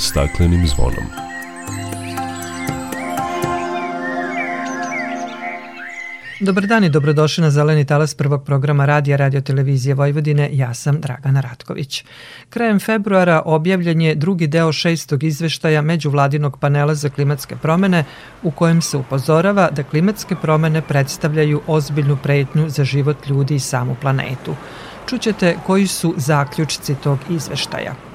staklenim zvonom. Dobar dan i dobrodošli na Zeleni talas prvog programa Radija Radio Televizije Vojvodine. Ja sam Dragana Ratković. Krajem februara objavljen je drugi deo šestog izveštaja Međuvladinog panela za klimatske promene u kojem se upozorava da klimatske promene predstavljaju ozbiljnu pretnju za život ljudi i samu planetu. Čućete koji su zaključci tog izveštaja.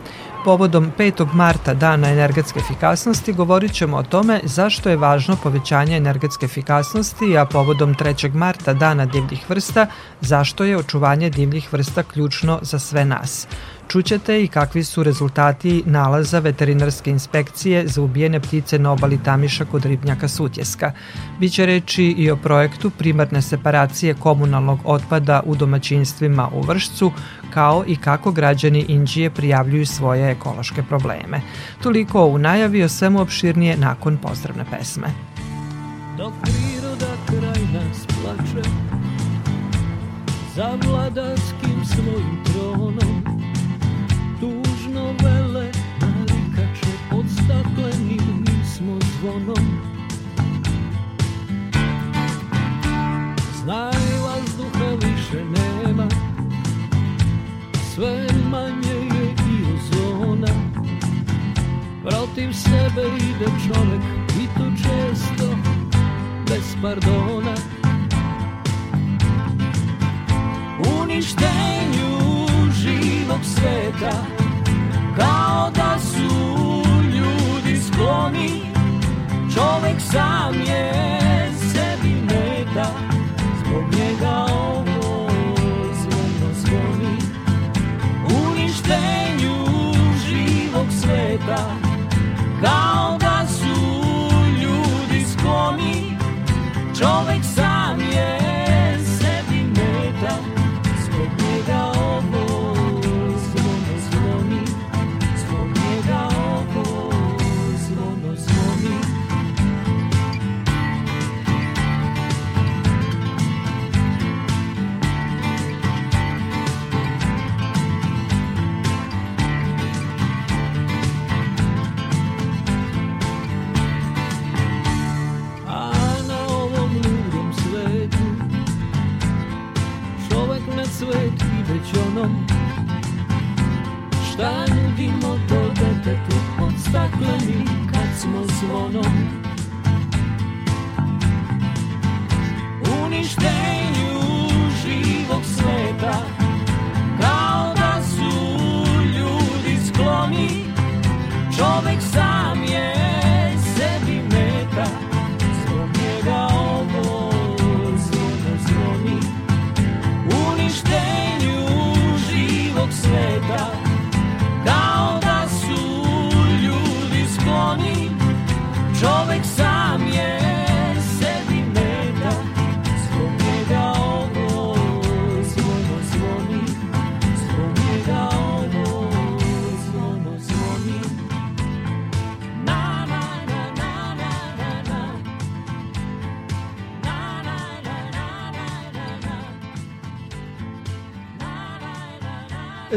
Povodom 5. marta Dana energetske efikasnosti govorit ćemo o tome zašto je važno povećanje energetske efikasnosti, a povodom 3. marta Dana divljih vrsta zašto je očuvanje divljih vrsta ključno za sve nas. Čućete i kakvi su rezultati nalaza veterinarske inspekcije za ubijene ptice na obali Tamiša kod ribnjaka Sutjeska. Biće reči i o projektu primarne separacije komunalnog otpada u domaćinstvima u Vršcu, kao i kako građani Inđije prijavljuju svoje ekološke probleme. Toliko u najavi o svemu opširnije nakon pozdravne pesme. Dok priroda kraj nas plače za vladarskim svojim tronom zvonom Znaj vazduha više nema. Sve manje je i ozona Protiv sebe ide čovek i to često bez pardona. Uništenju živog sveta Kao da Čovek sam je sebi meta Zbog njega ovo zvono zvoni Uništenju živog sveta stakleni kad smo zvonom. Uništenju živog sveta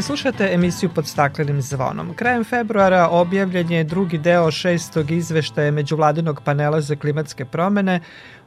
Slušate emisiju pod staklenim zvonom. Krajem februara objavljen je drugi deo šestog izveštaja Međuvladinog panela za klimatske promene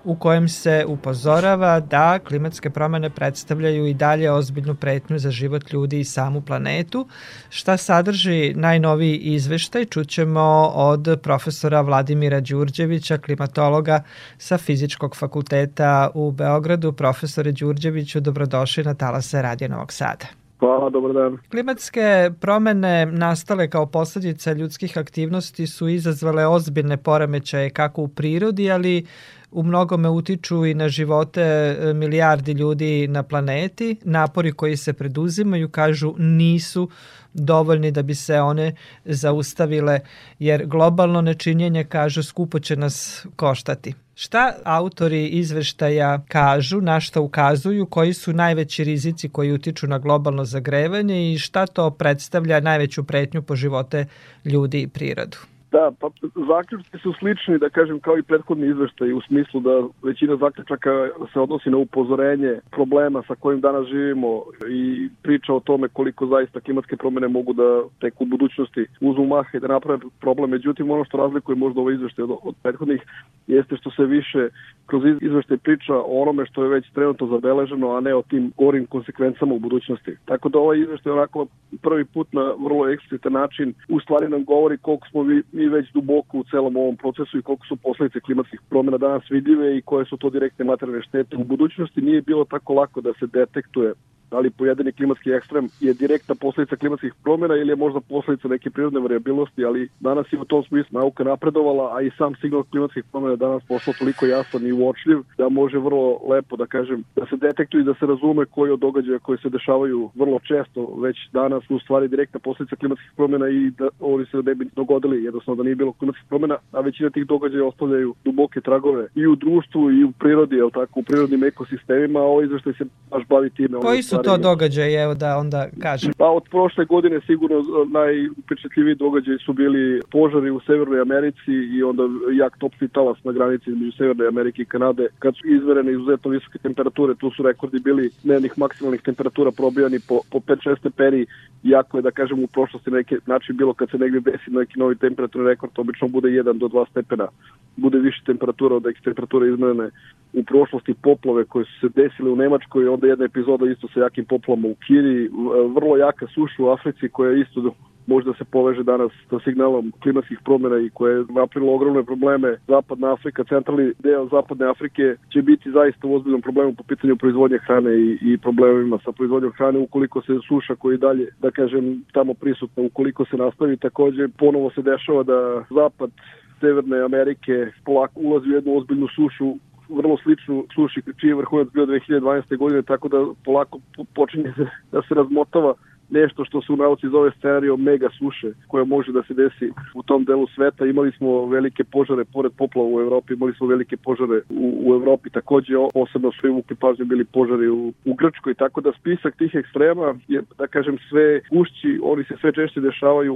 u kojem se upozorava da klimatske promene predstavljaju i dalje ozbiljnu pretnju za život ljudi i samu planetu. Šta sadrži najnoviji izveštaj čućemo od profesora Vladimira Đurđevića, klimatologa sa Fizičkog fakulteta u Beogradu. Profesore Đurđeviću, dobrodošli na Talase Radio Novog Sada. Hvala, dobar dan. Klimatske promene nastale kao posledica ljudskih aktivnosti su izazvale ozbiljne poremećaje kako u prirodi, ali u mnogome utiču i na živote e, milijardi ljudi na planeti. Napori koji se preduzimaju, kažu, nisu dovoljni da bi se one zaustavile, jer globalno nečinjenje, kažu, skupo će nas koštati. Šta autori izveštaja kažu, na šta ukazuju, koji su najveći rizici koji utiču na globalno zagrevanje i šta to predstavlja najveću pretnju po živote ljudi i prirodu? Da, pa zaključci su slični, da kažem, kao i prethodni izveštaj u smislu da većina zaključaka se odnosi na upozorenje problema sa kojim danas živimo i priča o tome koliko zaista klimatske promene mogu da tek u budućnosti uzmu maha i da naprave problem. Međutim, ono što razlikuje možda ovaj izveštaj od, od prethodnih jeste što se više kroz izveštaj priča o onome što je već trenutno zabeleženo, a ne o tim gorim konsekvencama u budućnosti. Tako da ovaj izveštaj onako prvi put na vrlo eksplicitan način u stvari nam govori koliko smo mi, mi već duboko u celom ovom procesu i koliko su posledice klimatskih promjena danas vidljive i koje su to direktne materijalne štete. U budućnosti nije bilo tako lako da se detektuje da li pojedini klimatski ekstrem je direktna posledica klimatskih promjena ili je možda posledica neke prirodne variabilnosti, ali danas je u tom smislu nauka napredovala, a i sam signal klimatskih promjena danas postao toliko jasan i uočljiv da može vrlo lepo da kažem da se detektuje i da se razume koji od događaja koji se dešavaju vrlo često već danas u stvari direktna posledica klimatskih promjena i da oni se ne bi dogodili, jednostavno da nije bilo klimatskih promjena, a većina tih događaja ostavljaju duboke tragove i u društvu i u prirodi, jel tako, u prirodnim ekosistemima, a ovo izveštaj se baš bavi time. Koji su to događaje, evo da onda kažem? Pa od prošle godine sigurno najupečetljiviji događaji su bili požari u Severnoj Americi i onda jak topli talas na granici između Severne Amerike i Kanade. Kad su izverene izuzetno visoke temperature, tu su rekordi bili dnevnih maksimalnih temperatura probijani po, po 5-6 stepeni, jako je da kažem u prošlosti neki način bilo kad se negdje desi neki novi temperaturni rekord, obično bude 1 do 2 stepena, bude više temperatura od nekih temperatura izmene u prošlosti poplove koje su se desile u Nemačkoj, onda jedna epizoda isto sa jakim poplama u Kiri, vrlo jaka suša u Africi koja je isto možda se poveže danas sa signalom klimatskih promjena i koje je napravilo ogromne probleme. Zapadna Afrika, centralni deo Zapadne Afrike će biti zaista u ozbiljnom problemu po pitanju proizvodnje hrane i, i problemima sa proizvodnjom hrane ukoliko se suša koji dalje, da kažem, tamo prisutna, ukoliko se nastavi. Takođe, ponovo se dešava da Zapad Severne Amerike polako ulazi u jednu ozbiljnu sušu vrlo sličnu suši čiji je vrhunac bio 2012. godine, tako da polako počinje da se razmotava nešto što se u nauci zove scenario mega suše koja može da se desi u tom delu sveta. Imali smo velike požare pored poplava u Evropi, imali smo velike požare u, u Evropi. Takođe, posebno su uvukli pažnju bili požari u, u Grčkoj, tako da spisak tih ekstrema je, da kažem, sve gušći, oni se sve češće dešavaju,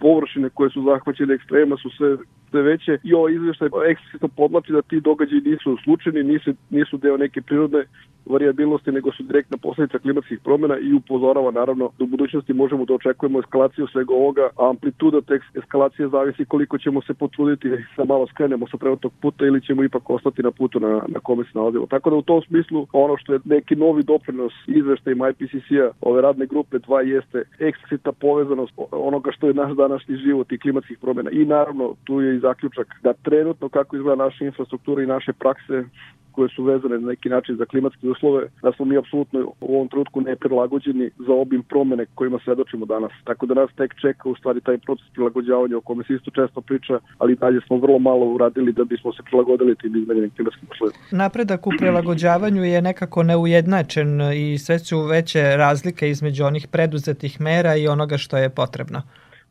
površine koje su zahvaćene ekstrema su sve sve veće. I ovo izveštaj eksplicitno podlači da ti događaji nisu slučajni, nisu, nisu deo neke prirodne variabilnosti, nego su direktna posledica klimatskih promjena i upozorava naravno budućnosti možemo da očekujemo eskalaciju svega ovoga, a amplituda te eskalacije zavisi koliko ćemo se potruditi da malo skrenemo sa trenutnog puta ili ćemo ipak ostati na putu na, na kome se nalazimo. Tako da u tom smislu ono što je neki novi doprinos izveštajima IPCC-a ove radne grupe 2 jeste eksplicita povezanost onoga što je naš današnji život i klimatskih promjena. I naravno tu je i zaključak da trenutno kako izgleda naša infrastruktura i naše prakse koje su vezane na neki način za klimatske uslove, da smo mi apsolutno u ovom trenutku neprilagođeni za obim promene kojima svedočimo danas. Tako da nas tek čeka u stvari taj proces prilagođavanja o kome se isto često priča, ali dalje smo vrlo malo uradili da bismo se prilagodili tim izmenjenim klimatskim uslovima. Napredak u prilagođavanju je nekako neujednačen i sve su veće razlike između onih preduzetih mera i onoga što je potrebno.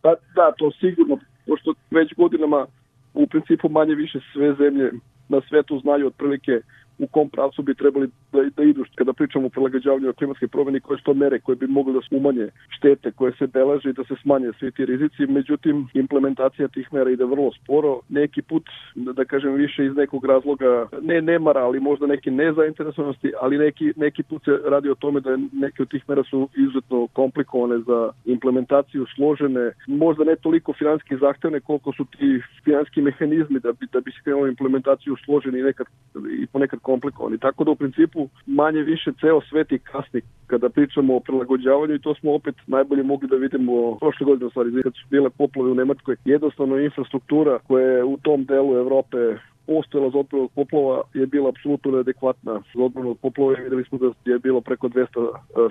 Pa, da, to sigurno, pošto već godinama u principu manje više sve zemlje na svetu znaju otprilike u kom pravcu bi trebali da, da idu kada pričamo o prilagođavanju klimatske promjene koje su to mere koje bi mogli da umanje štete koje se beleže i da se smanje svi ti rizici. Međutim, implementacija tih mera ide vrlo sporo. Neki put, da, da kažem više iz nekog razloga, ne nemara, ali možda neke nezainteresovanosti, ali neki, neki put se radi o tome da neke od tih mera su izuzetno komplikovane za implementaciju, složene, možda ne toliko finanski zahtevne koliko su ti finanski mehanizmi da bi, da bi se krenulo implementaciju složeni i nekad i ponekad komplikovani. Tako da u principu manje više ceo svet i kasni kada pričamo o prilagođavanju i to smo opet najbolje mogli da vidimo prošle godine, u stvari, kad su bile poplave u Nemačkoj. Jednostavno infrastruktura koja je u tom delu Evrope postojala za odbranu od poplova je bila apsolutno neadekvatna za odbranu od poplova. Videli smo da je bilo preko 200 e,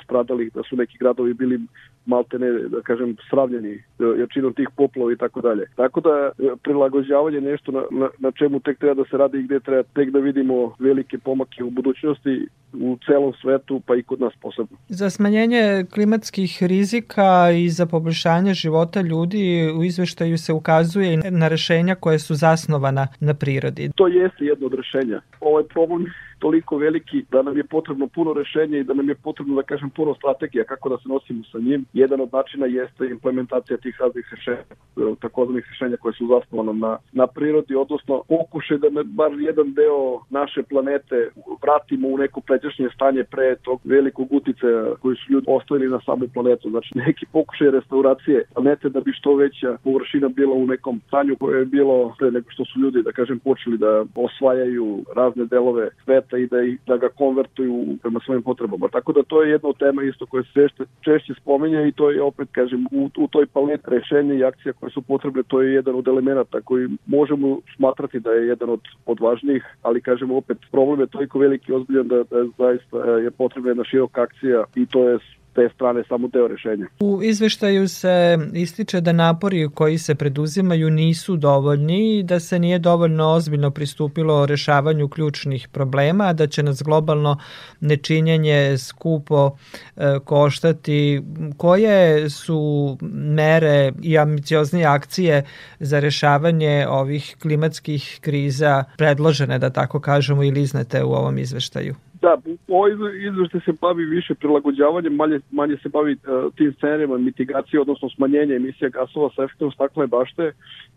stradalih, da su neki gradovi bili malte ne, da kažem, sravljeni e, jačinom tih poplova i tako dalje. Tako da e, prilagođavanje nešto na, na, na čemu tek treba da se radi i gde treba tek da vidimo velike pomake u budućnosti u celom svetu, pa i kod nas posebno. Za smanjenje klimatskih rizika i za poboljšanje života ljudi u izveštaju se ukazuje na rešenja koje su zasnovana na prirodi. To jeste jedno od rešenja. Ovaj problem toliko veliki da nam je potrebno puno rešenja i da nam je potrebno, da kažem, puno strategija kako da se nosimo sa njim. Jedan od načina jeste implementacija tih raznih rešenja, takozvanih rešenja koje su zasnovane na, na prirodi, odnosno pokuše da ne, bar jedan deo naše planete vratimo u neko pređašnje stanje pre tog velikog utice koji su ljudi ostavili na samu planetu. Znači neki pokušaj restauracije planete da bi što veća površina bila u nekom stanju koje je bilo pre nego što su ljudi, da kažem, počeli da osvajaju razne delove sveta i da, ih, da ga konvertuju prema svojim potrebama. Tako da to je jedna od tema isto koje se češće, češće spominje i to je opet, kažem, u, u toj palet rešenja i akcija koje su potrebne, to je jedan od elemenata koji možemo smatrati da je jedan od, od važnijih, ali kažem opet, problem je toliko veliki ozbiljan da, da zaista je potrebna jedna široka akcija i to je te strane samo deo rešenja. U izveštaju se ističe da napori koji se preduzimaju nisu dovoljni i da se nije dovoljno ozbiljno pristupilo rešavanju ključnih problema, da će nas globalno nečinjenje skupo e, koštati. Koje su mere i ambicioznije akcije za rešavanje ovih klimatskih kriza predložene, da tako kažemo, ili iznete u ovom izveštaju? Da, ovaj izveštaj se bavi više prilagođavanjem, manje, manje se bavi uh, tim scenarijama mitigacije, odnosno smanjenja emisija gasova sa efektom staklene bašte.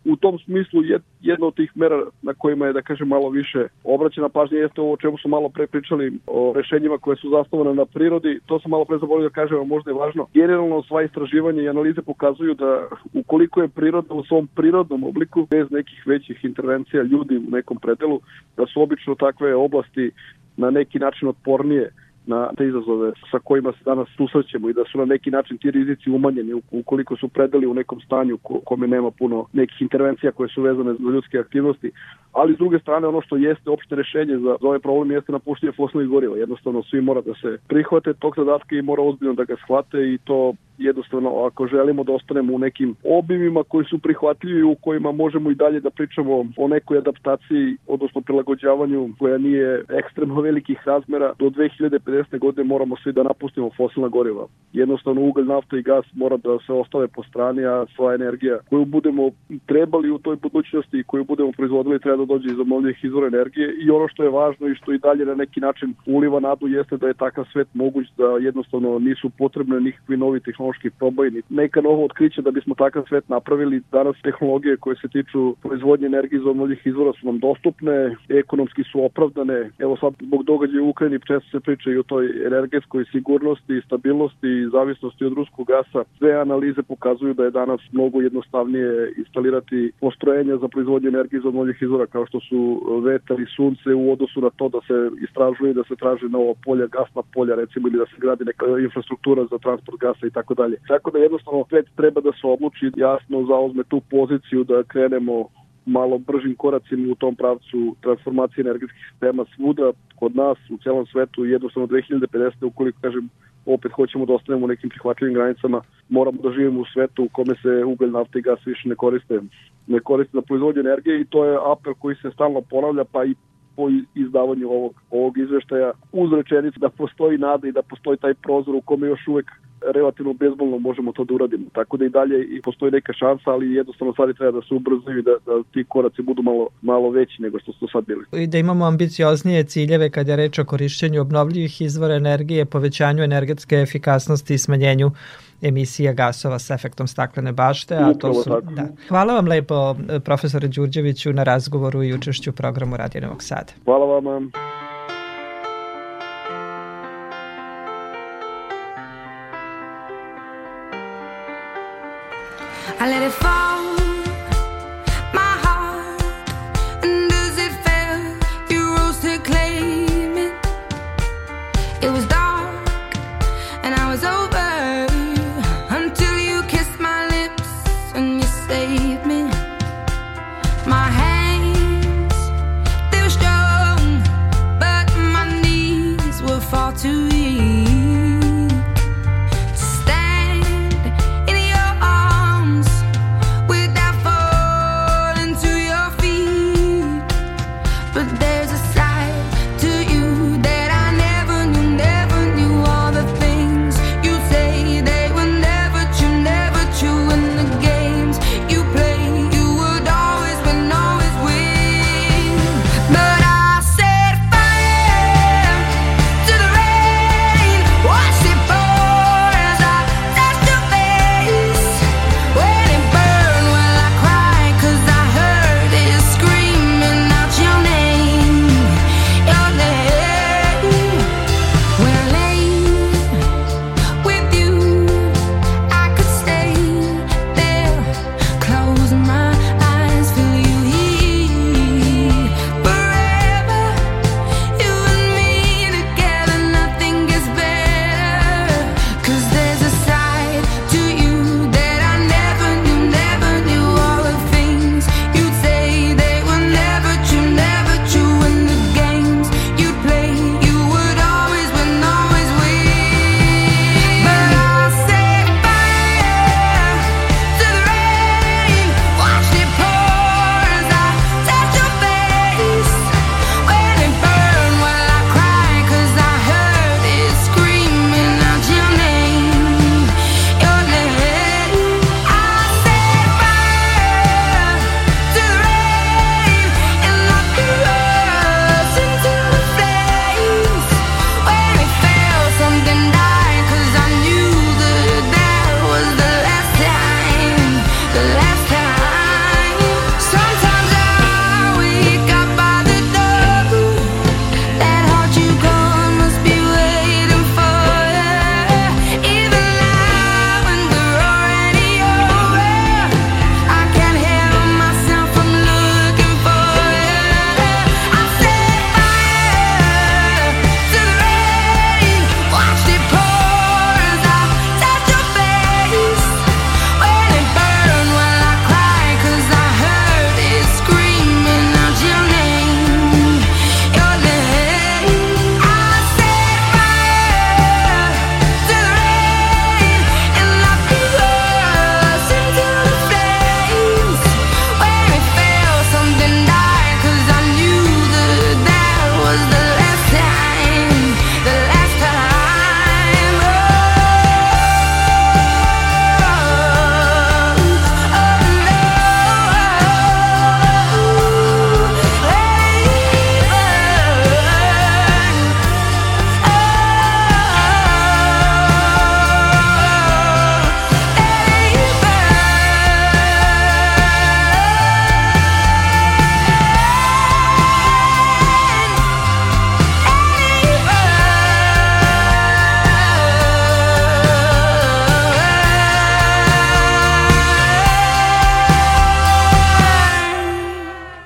U tom smislu jed, jedna od tih mera na kojima je, da kažem, malo više obraćena pažnja jeste ovo o čemu smo malo pre pričali o rešenjima koje su zasnovane na prirodi. To sam malo pre zaboravio da kažem, a možda je važno. Generalno sva istraživanja i analize pokazuju da ukoliko je priroda u svom prirodnom obliku, bez nekih većih intervencija ljudi u nekom predelu, da su obično takve oblasti na neki način otpornije na te izazove sa kojima se danas susrećemo i da su na neki način ti rizici umanjeni ukoliko su predali u nekom stanju kome nema puno nekih intervencija koje su vezane za ljudske aktivnosti. Ali s druge strane ono što jeste opšte rešenje za, za ovaj problem jeste napuštenje fosilnih goriva. Jednostavno svi mora da se prihvate tog zadatka i mora ozbiljno da ga shvate i to jednostavno ako želimo da ostanemo u nekim obimima koji su prihvatljivi u kojima možemo i dalje da pričamo o nekoj adaptaciji odnosno prilagođavanju koja nije ekstremno velikih razmera do 2050. godine moramo svi da napustimo fosilna goriva. Jednostavno ugalj, nafta i gas mora da se ostave po strani, a sva energija koju budemo trebali u toj budućnosti i koju budemo proizvodili treba da dođe iz obnovljivih izvora energije i ono što je važno i što i dalje na neki način uliva nadu jeste da je takav svet moguć da jednostavno nisu potrebne nikakvi novi tehnologije tehnološki proboj, neka novo otkriće da bismo takav svet napravili. Danas tehnologije koje se tiču proizvodnje energije iz obnovljivih izvora su nam dostupne, ekonomski su opravdane. Evo sad zbog događaja u Ukrajini često se priča i o toj energetskoj sigurnosti, stabilnosti i zavisnosti od ruskog gasa. Sve analize pokazuju da je danas mnogo jednostavnije instalirati postrojenja za proizvodnju energije iz obnovljivih izvora kao što su vetar i sunce u odnosu na to da se istražuje da se traže novo polja, gasna polja recimo ili da se gradi neka infrastruktura za transport gasa i tako tako dalje. Tako da jednostavno svet treba da se odluči jasno zauzme tu poziciju da krenemo malo bržim koracima u tom pravcu transformacije energetskih sistema svuda kod nas u celom svetu jednostavno 2050. ukoliko kažem opet hoćemo da ostanemo u nekim prihvatljivim granicama, moramo da živimo u svetu u kome se ugalj, nafta i gas više ne koriste, ne koriste na proizvodnju energije i to je apel koji se stalno ponavlja, pa i po izdavanju ovog, ovog izveštaja uz rečenicu da postoji nada i da postoji taj prozor u kome još uvek relativno bezbolno možemo to da uradimo. Tako da i dalje i postoji neka šansa, ali jednostavno stvari treba da se ubrzaju i da, da ti koraci budu malo, malo veći nego što su sad bili. I da imamo ambicioznije ciljeve kada je reč o korišćenju obnovljivih izvora energije, povećanju energetske efikasnosti i smanjenju emisija gasova sa efektom staklene bašte, a to su da. Hvala vam lepo profesore Đurđeviću na razgovoru i učešću u programu Radio Novog Sada. Hvala vam. I let it fall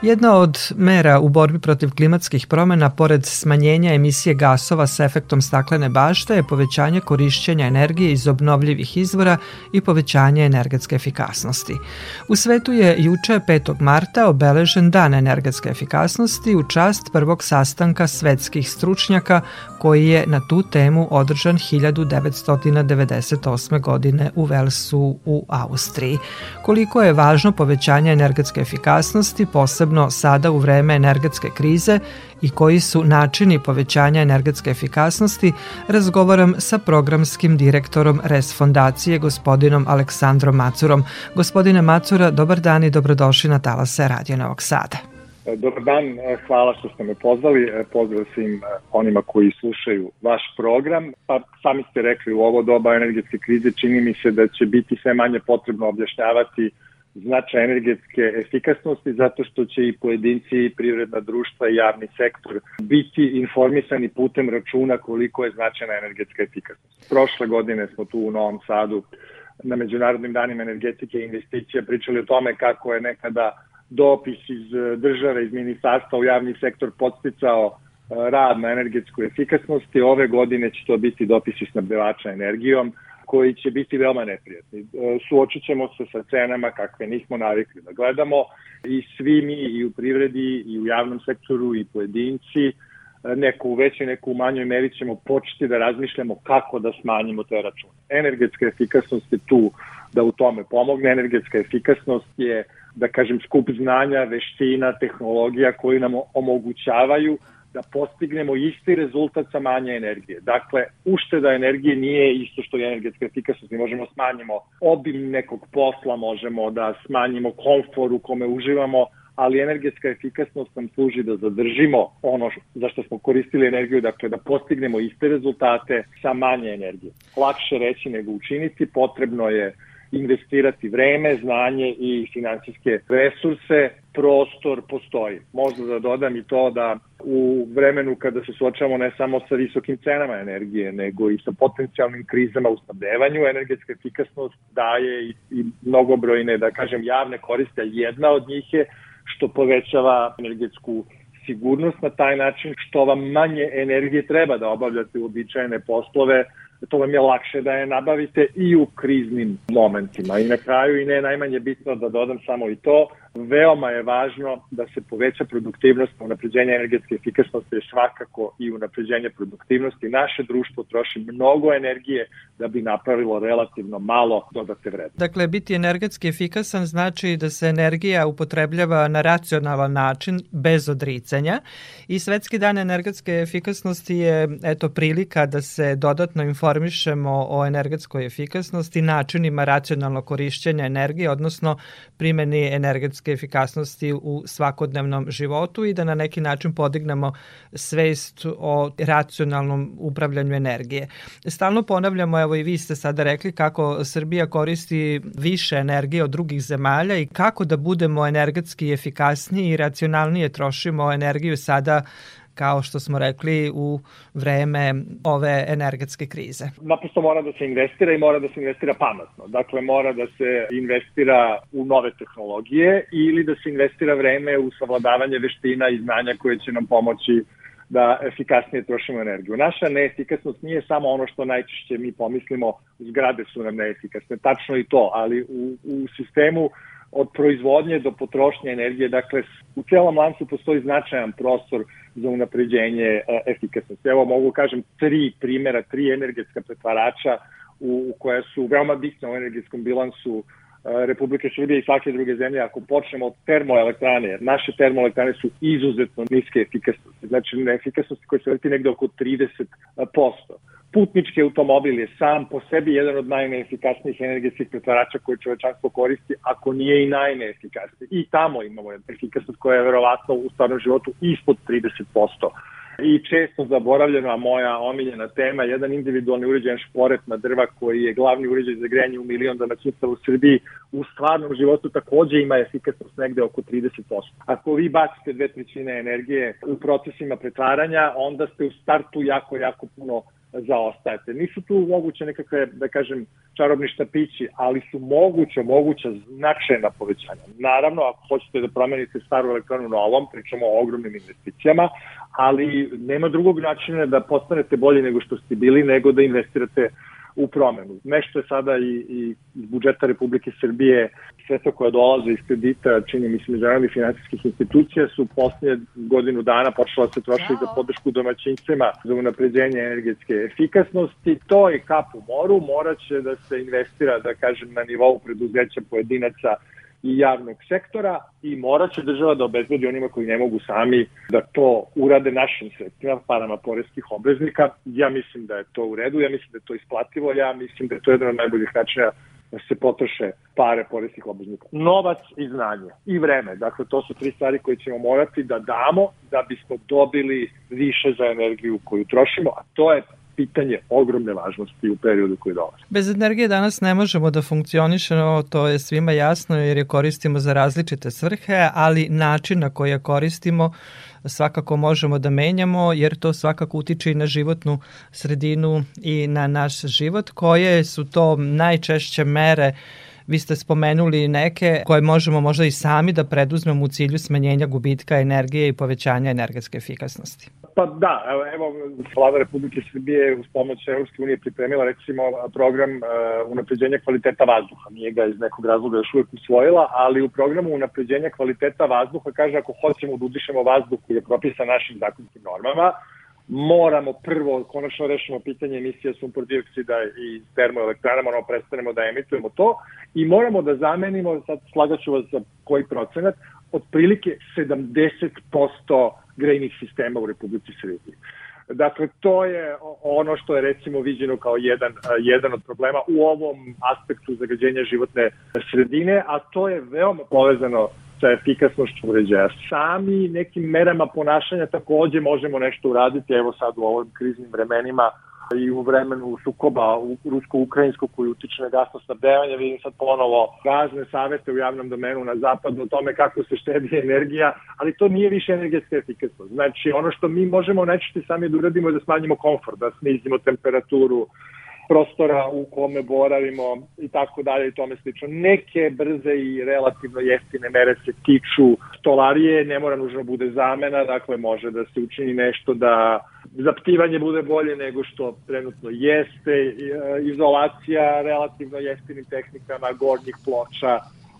Jedna od mera u borbi protiv klimatskih promena, pored smanjenja emisije gasova sa efektom staklene bašte, je povećanje korišćenja energije iz obnovljivih izvora i povećanje energetske efikasnosti. U svetu je juče 5. marta obeležen Dan energetske efikasnosti u čast prvog sastanka svetskih stručnjaka koji je na tu temu održan 1998. godine u Velsu u Austriji. Koliko je važno povećanje energetske efikasnosti, posebno sada u vreme energetske krize i koji su načini povećanja energetske efikasnosti, razgovaram sa programskim direktorom RES fondacije, gospodinom Aleksandrom Macurom. Gospodine Macura, dobar dan i dobrodošli na Talase Radio Novog Sada. E, dobar dan, e, hvala što ste me pozvali. E, pozdrav svim onima koji slušaju vaš program. Pa sami ste rekli u ovo doba energetske krize čini mi se da će biti sve manje potrebno objašnjavati značaj energetske efikasnosti zato što će i pojedinci i privredna društva i javni sektor biti informisani putem računa koliko je značajna energetska efikasnost. Prošle godine smo tu u Novom Sadu na Međunarodnim danima energetike i investicija pričali o tome kako je nekada dopis iz države, iz ministarstva u javni sektor podsticao e, rad na energetsku efikasnosti. Ove godine će to biti dopisi snabdevača energijom koji će biti veoma neprijatni. E, suočit ćemo se sa cenama kakve nismo navikli da gledamo i svi mi i u privredi i u javnom sektoru i pojedinci e, neku u većoj, neku u manjoj meri ćemo početi da razmišljamo kako da smanjimo te račune. Energetska efikasnost je tu da u tome pomogne. Energetska efikasnost je, da kažem, skup znanja, veština, tehnologija koji nam omogućavaju da postignemo isti rezultat sa manje energije. Dakle, ušteda energije nije isto što je energetska efikasnost. Mi možemo smanjimo obim nekog posla, možemo da smanjimo komfor u kome uživamo, ali energetska efikasnost nam služi da zadržimo ono za što smo koristili energiju, dakle da postignemo iste rezultate sa manje energije. Lakše reći nego učiniti, potrebno je investirati vreme, znanje i finansijske resurse, prostor postoji. Možda da dodam i to da u vremenu kada se suočavamo ne samo sa visokim cenama energije, nego i sa potencijalnim krizama u snabdevanju, energetska efikasnost daje i, i mnogobrojne, da kažem, javne koriste. Jedna od njih je što povećava energetsku sigurnost na taj način što vam manje energije treba da obavljate uobičajene poslove to vam je lakše da je nabavite i u kriznim momentima. I na kraju i ne najmanje bitno da dodam samo i to, veoma je važno da se poveća produktivnost, unapređenje energetske efikasnosti je svakako i unapređenje produktivnosti. Naše društvo troši mnogo energije da bi napravilo relativno malo dodate vrednosti. Dakle, biti energetski efikasan znači da se energija upotrebljava na racionalan način, bez odricanja. I Svetski dan energetske efikasnosti je eto prilika da se dodatno informišemo o energetskoj efikasnosti, načinima racionalnog korišćenja energije, odnosno primeni energetske energetske efikasnosti u svakodnevnom životu i da na neki način podignemo svest o racionalnom upravljanju energije. Stalno ponavljamo, evo i vi ste sada rekli kako Srbija koristi više energije od drugih zemalja i kako da budemo energetski efikasniji i racionalnije trošimo energiju sada kao što smo rekli u vreme ove energetske krize? Naprosto mora da se investira i mora da se investira pametno. Dakle, mora da se investira u nove tehnologije ili da se investira vreme u savladavanje veština i znanja koje će nam pomoći da efikasnije trošimo energiju. Naša neefikasnost nije samo ono što najčešće mi pomislimo, zgrade su nam neefikasne, tačno i to, ali u, u sistemu od proizvodnje do potrošnje energije, dakle u celom lancu postoji značajan prostor za unapređenje e, efikasnosti. Evo mogu kažem tri primera, tri energetska pretvarača u, koja su veoma bitne u energetskom bilansu e, Republike Srbije i svake druge zemlje, ako počnemo od termoelektrane, naše termoelektrane su izuzetno niske efikasnosti, znači neefikasnosti koje se leti negde oko 30%. Putnički automobil je sam po sebi jedan od najneefikasnijih energetskih pretvarača koje čovečanstvo koristi, ako nije i najneefikasniji. I tamo imamo efikasnost koja je verovatno u stvarnom životu ispod 30%. I često zaboravljena moja omiljena tema, jedan individualni uređajan šporet na drva koji je glavni uređaj za grejanje u milion domaćinstva u Srbiji, u stvarnom životu takođe ima efikasnost negde oko 30%. Ako vi bacite dve trećine energije u procesima pretvaranja, onda ste u startu jako, jako puno zaostajete. Nisu tu moguće nekakve, da kažem, čarobni štapići, ali su moguće, moguća značajna povećanja. Naravno, ako hoćete da promenite staru elektronu novom, pričamo o ogromnim investicijama, ali nema drugog načina da postanete bolji nego što ste bili, nego da investirate u promenu. Nešto je sada i, i iz budžeta Republike Srbije sredstva koja dolaze iz kredita, čini mi se međunarodnih finansijskih institucija, su posljednje godinu dana počela se trošiti za podršku domaćincima za unapređenje energetske efikasnosti. To je kap u moru, moraće da se investira, da kažem, na nivou preduzeća pojedinaca i javnog sektora i morat će država da obezbedi onima koji ne mogu sami da to urade našim sredstvima, parama poreskih obveznika. Ja mislim da je to u redu, ja mislim da je to isplativo, ja mislim da je to jedan od najboljih načina da se potroše pare poreskih obveznika. Novac i znanje i vreme. Dakle, to su tri stvari koje ćemo morati da damo da bismo dobili više za energiju koju trošimo, a to je pitanje ogromne važnosti u periodu koji dolazi. Bez energije danas ne možemo da funkcionišemo, to je svima jasno jer je koristimo za različite svrhe, ali način na koji je koristimo svakako možemo da menjamo jer to svakako utiče i na životnu sredinu i na naš život. Koje su to najčešće mere Vi ste spomenuli neke koje možemo možda i sami da preduzmemo u cilju smanjenja gubitka energije i povećanja energetske efikasnosti. Pa da, evo, vlada Republike Srbije uz pomoć Evropske unije pripremila recimo program uh, unapređenja kvaliteta vazduha. Nije ga iz nekog razloga još uvek usvojila, ali u programu unapređenja kvaliteta vazduha kaže ako hoćemo da udišemo vazduh koji je propisan našim zakonskim normama, moramo prvo konačno rešimo pitanje emisije sumpor dioksida i termoelektranama, ono prestanemo da emitujemo to i moramo da zamenimo, sad slagaću vas za koji procenat, otprilike 70% grejnih sistema u Republici Srbiji. Dakle, to je ono što je recimo viđeno kao jedan, jedan od problema u ovom aspektu zagađenja životne sredine, a to je veoma povezano sa efikasnošću uređaja. Sami nekim merama ponašanja takođe možemo nešto uraditi, evo sad u ovim kriznim vremenima i u vremenu sukoba rusko-ukrajinsko koji utiče na gasno snabdevanje, vidim sad ponovo razne savete u javnom domenu na zapadu o tome kako se štedi energija, ali to nije više energetska efikasnost. Znači, ono što mi možemo najčešće sami da uradimo je da smanjimo komfort, da snizimo temperaturu, prostora u kome boravimo i tako dalje i tome slično. Neke brze i relativno jeftine mere se tiču stolarije, ne mora nužno bude zamena, dakle može da se učini nešto da zaptivanje bude bolje nego što trenutno jeste, e, izolacija relativno jeftinim tehnikama gornjih ploča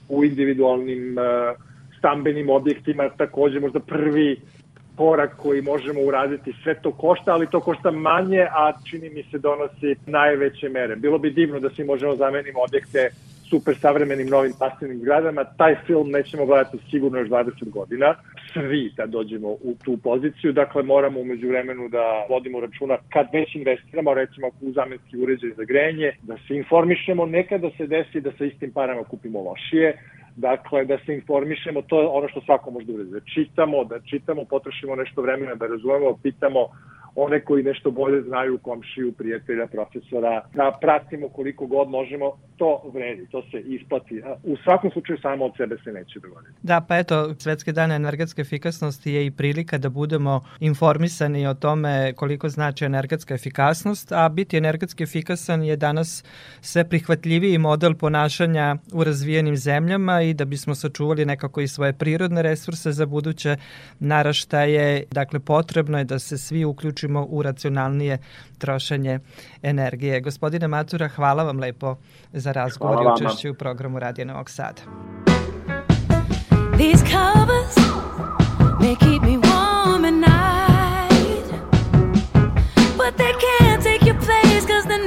u individualnim e, stambenim objektima takođe možda prvi korak koji možemo uraditi. Sve to košta, ali to košta manje, a čini mi se donosi najveće mere. Bilo bi divno da svi možemo zamenimo objekte super savremenim novim pasivnim gradama. Taj film nećemo gledati sigurno još 20 godina. Svi da dođemo u tu poziciju. Dakle, moramo umeđu vremenu da vodimo računa kad već investiramo, recimo u zamenski uređaj za grejanje, da se informišemo. Nekada se desi da sa istim parama kupimo lošije Dakle, da se informišemo, to je ono što svako može da uredi. Da čitamo, da čitamo, potrošimo nešto vremena, da razumemo, pitamo one koji nešto bolje znaju, komšiju, prijatelja, profesora, da pratimo koliko god možemo, to vredi, to se isplati. U svakom slučaju samo od sebe se neće dogoditi. Da, pa eto, Svetske dane energetske efikasnosti je i prilika da budemo informisani o tome koliko znači energetska efikasnost, a biti energetski efikasan je danas sve prihvatljiviji model ponašanja u razvijenim zemljama i da bismo sačuvali nekako i svoje prirodne resurse za buduće naraštaje. Dakle, potrebno je da se svi uključimo u racionalnije trošenje energije. Gospodine Matura, hvala vam lepo za razgovor i učešće u programu Radija Novog Sada. These covers, they keep me warm at night But they can't take your place cause they're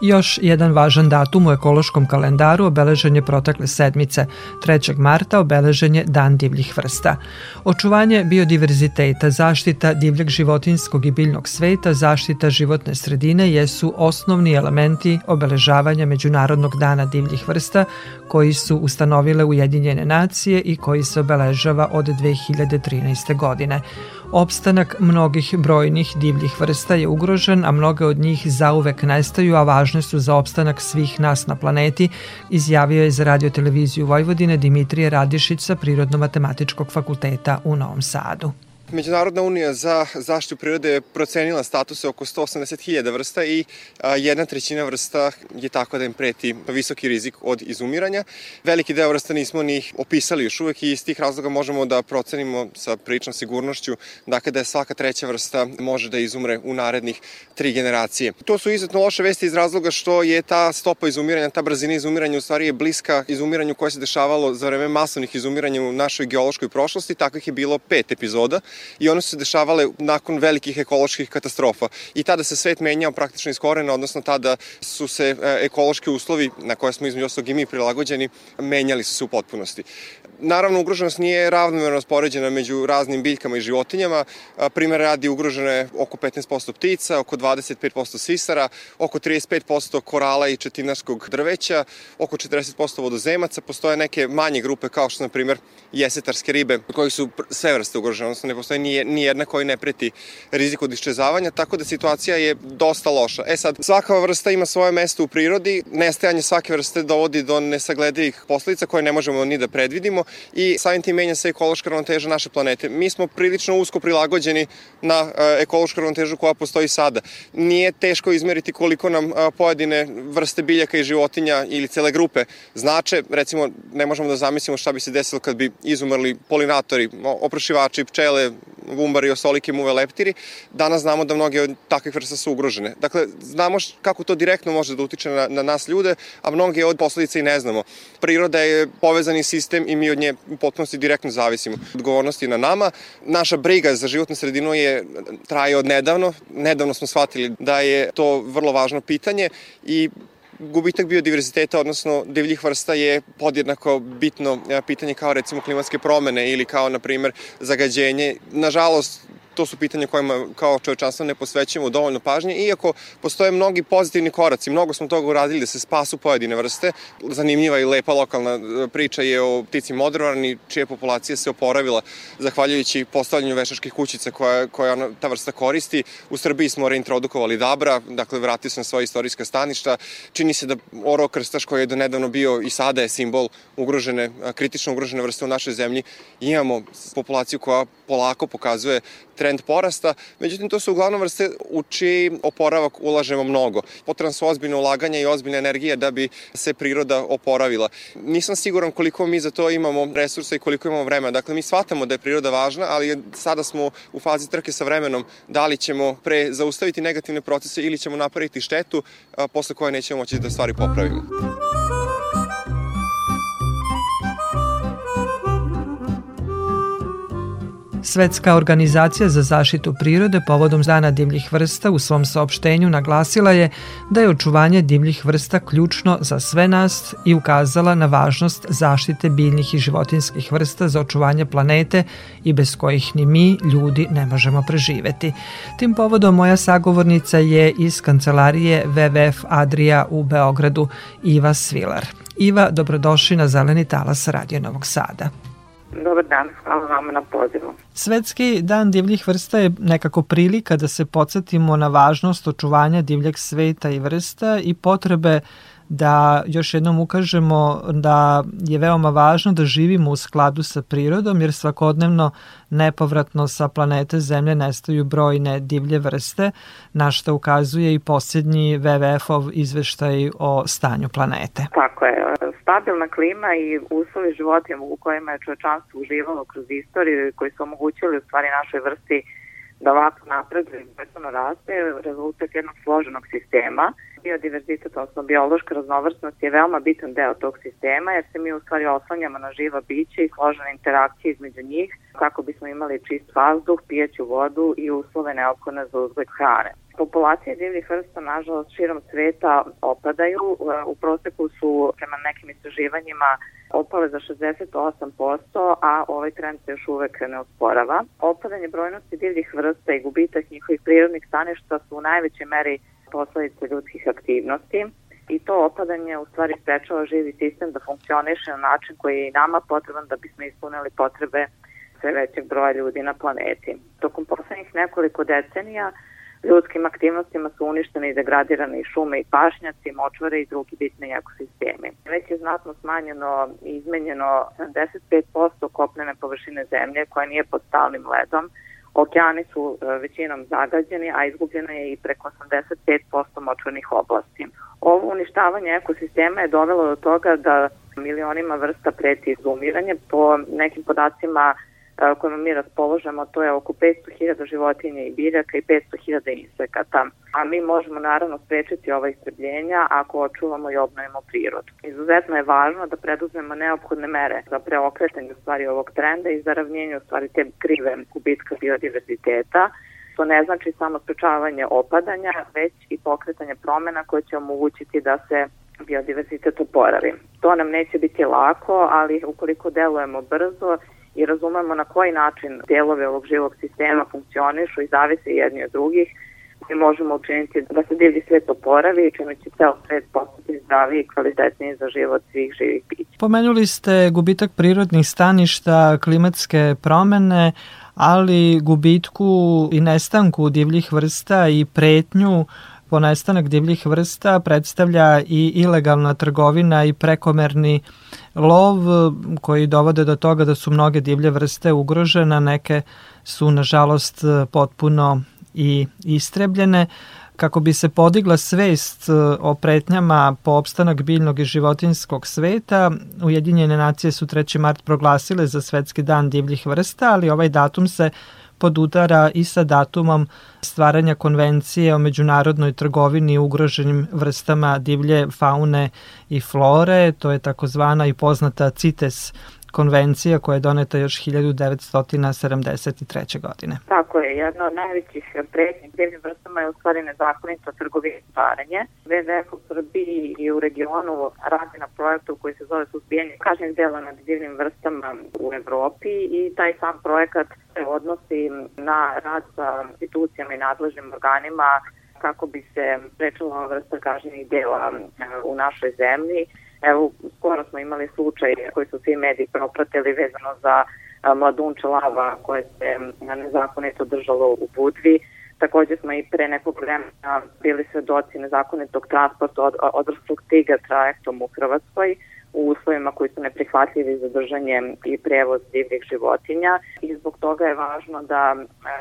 Još jedan važan datum u ekološkom kalendaru obeležen je protekle sedmice. 3. marta obeležen je Dan divljih vrsta. Očuvanje biodiverziteta, zaštita divljeg životinskog i biljnog sveta, zaštita životne sredine jesu osnovni elementi obeležavanja Međunarodnog dana divljih vrsta koji su ustanovile Ujedinjene nacije i koji se obeležava od 2013. godine. Opstanak mnogih brojnih divljih vrsta je ugrožen, a mnoge od njih zauvek nestaju, a važne su za opstanak svih nas na planeti, izjavio je za radioteleviziju Vojvodine Dimitrije Radišić sa Prirodno-matematičkog fakulteta u Novom Sadu. Međunarodna unija za zaštitu prirode je procenila statuse oko 180.000 vrsta i jedna trećina vrsta je tako da im preti visoki rizik od izumiranja. Veliki deo vrsta nismo ni opisali još uvek i iz tih razloga možemo da procenimo sa priličnom sigurnošću dakle da je svaka treća vrsta može da izumre u narednih tri generacije. To su izuzetno loše vesti iz razloga što je ta stopa izumiranja, ta brzina izumiranja u stvari je bliska izumiranju koje se dešavalo za vreme masovnih izumiranja u našoj geološkoj prošlosti. Takvih je bilo pet epizoda i one su se dešavale nakon velikih ekoloških katastrofa. I tada se svet menjao praktično iz korena, odnosno tada su se e, ekološki uslovi na koje smo između ostalog i mi prilagođeni, menjali su se u potpunosti. Naravno, ugroženost nije ravnomerno raspoređena među raznim biljkama i životinjama. Primer radi ugroženo je oko 15% ptica, oko 25% sisara, oko 35% korala i četinarskog drveća, oko 40% vodozemaca. Postoje neke manje grupe kao što, na primer, jesetarske ribe, koji su sve vrste ugrožene, odnosno ne postoji ni, ni jedna koji ne preti rizik od iščezavanja, tako da situacija je dosta loša. E sad, svaka vrsta ima svoje mesto u prirodi, nestajanje svake vrste dovodi do nesagledivih posledica koje ne možemo ni da predvidimo i samim tim menja se ekološka ravnoteža naše planete. Mi smo prilično usko prilagođeni na e, ekološku ravnotežu koja postoji sada. Nije teško izmeriti koliko nam e, pojedine vrste biljaka i životinja ili cele grupe znače. Recimo, ne možemo da zamislimo šta bi se desilo kad bi izumrli polinatori, oprašivači, pčele, gumbari, osolike, muve, leptiri. Danas znamo da mnoge od takvih vrsta su ugrožene. Dakle, znamo kako to direktno može da utiče na, na nas ljude, a mnoge od posledica i ne znamo. Priroda je povezani sistem i mi od nje u potpunosti direktno zavisimo. Odgovornost je na nama. Naša briga za životnu sredinu je traje od nedavno. Nedavno smo shvatili da je to vrlo važno pitanje i gubitak biodiverziteta, odnosno divljih vrsta je podjednako bitno e, pitanje kao recimo klimatske promene ili kao, na primer, zagađenje. Nažalost, to su pitanja kojima kao čovečanstvo ne posvećujemo dovoljno pažnje, iako postoje mnogi pozitivni koraci, mnogo smo toga uradili da se spasu pojedine vrste. Zanimljiva i lepa lokalna e, priča je o ptici modrovarni, čija populacija se oporavila zahvaljujući postavljanju vešačkih kućica koja, koja ta vrsta koristi. U Srbiji smo reintrodukovali dabra, dakle vratili smo svoje istorijska staništa. Čini se da oro krstaš koji je do nedavno bio i sada je simbol ugrožene, kritično ugrožene vrste u našoj zemlji. Imamo populaciju koja polako pokazuje trend porasta, međutim to su uglavnom vrste u čiji oporavak ulažemo mnogo. Potrebno su ozbiljne ulaganja i ozbiljne energije da bi se priroda oporavila. Nisam siguran koliko mi za to imamo resursa i koliko imamo vremena. Dakle, mi shvatamo da je priroda važna, ali sada smo u fazi trke sa vremenom da li ćemo pre zaustaviti negativne procese ili ćemo napraviti štetu posle koje nećemo moći da stvari popravimo. Svetska organizacija za zaštitu prirode povodom Dana divljih vrsta u svom saopštenju naglasila je da je očuvanje divljih vrsta ključno za sve nas i ukazala na važnost zaštite biljnih i životinskih vrsta za očuvanje planete i bez kojih ni mi, ljudi, ne možemo preživeti. Tim povodom moja sagovornica je iz kancelarije WWF Adria u Beogradu, Iva Svilar. Iva, dobrodošli na Zeleni talas Radio Novog Sada. Dobar dan, hvala vama na pozivu. Svetski dan divljih vrsta je nekako prilika da se podsjetimo na važnost očuvanja divljeg sveta i vrsta i potrebe da još jednom ukažemo da je veoma važno da živimo u skladu sa prirodom jer svakodnevno nepovratno sa planete Zemlje nestaju brojne divlje vrste, na što ukazuje i posljednji WWF-ov izveštaj o stanju planete. Tako je. Stabilna klima i uslovi života u kojima je čovečanstvo uživalo kroz istoriju koji su omogućili u stvari našoj vrsti da ovako napreduje i brzano raste rezultat jednog složenog sistema. Biodiverzitet, odnosno biološka raznovrsnost je veoma bitan deo tog sistema jer se mi u stvari oslanjamo na živa bića i složene interakcije između njih kako bismo imali čist vazduh, pijeću vodu i uslove neophodne za uzgoj hrane. Populacije divljih vrsta, nažalost, širom sveta opadaju. U proseku su, prema nekim istraživanjima, opale za 68%, a ovaj trend se još uvek ne usporava. Opadanje brojnosti divljih vrsta i gubitak njihovih prirodnih staništa su u najvećoj meri posledice ljudskih aktivnosti i to opadanje u stvari sprečava živi sistem da funkcioniše na način koji je i nama potreban da bismo ispunili potrebe sve većeg broja ljudi na planeti. Tokom poslednjih nekoliko decenija ljudskim aktivnostima su uništene i degradirane i šume i pašnjaci, močvare i drugi bitni ekosistemi. Već je znatno smanjeno i izmenjeno 75% kopnene površine zemlje koja nije pod stalnim ledom, Okeani su e, većinom zagađeni, a izgubljeno je i preko 85% močvarnih oblasti. Ovo uništavanje ekosistema je dovelo do toga da milionima vrsta preti izumiranje. Po nekim podacima kojima mi raspoložemo, to je oko 500.000 životinja i biljaka i 500.000 insekata. A mi možemo naravno sprečiti ova istrebljenja ako očuvamo i obnovimo prirodu. Izuzetno je važno da preduzmemo neophodne mere za preokretanje stvari ovog trenda i za ravnjenje u stvari te krive gubitka biodiverziteta. To ne znači samo sprečavanje opadanja, već i pokretanje promena koje će omogućiti da se biodiverzitet oporavi. To nam neće biti lako, ali ukoliko delujemo brzo i razumemo na koji način delove ovog živog sistema funkcionišu i zavise jedni od drugih, mi možemo učiniti da se divlji svet oporavi čime će ceo svet postati zdravi i kvalitetniji za život svih živih bića. Pomenuli ste gubitak prirodnih staništa, klimatske promene, ali gubitku i nestanku divljih vrsta i pretnju po nestanak divljih vrsta predstavlja i ilegalna trgovina i prekomerni lov koji dovode do toga da su mnoge divlje vrste ugrožene, neke su nažalost potpuno i istrebljene. Kako bi se podigla svest o pretnjama po opstanak biljnog i životinskog sveta, Ujedinjene nacije su 3. mart proglasile za Svetski dan divljih vrsta, ali ovaj datum se podudara i sa datumom stvaranja konvencije o međunarodnoj trgovini ugroženim vrstama divlje faune i flore, to je takozvana i poznata CITES konvencija koja je doneta još 1973. godine. Tako je, jedna od najvećih pretnji divljim vrstama je u stvari nezakonito trgovine stvaranje. WWF u Srbiji i u regionu radi na projektu koji se zove suzbijanje kažnjeg dela nad divljim vrstama u Evropi i taj sam projekat se odnosi na rad sa institucijama i nadležnim organima kako bi se prečela vrsta kažnjenih dela u našoj zemlji Evo, skoro smo imali slučaj koji su svi mediji propratili vezano za mladunče lava koje se nezakonito držalo u Budvi. Takođe smo i pre nekog vremena bili svedoci nezakonitog transporta od, odraslog tiga trajektom u Hrvatskoj u uslovima koji su neprihvatljivi za držanje i prevoz divljih životinja i zbog toga je važno da,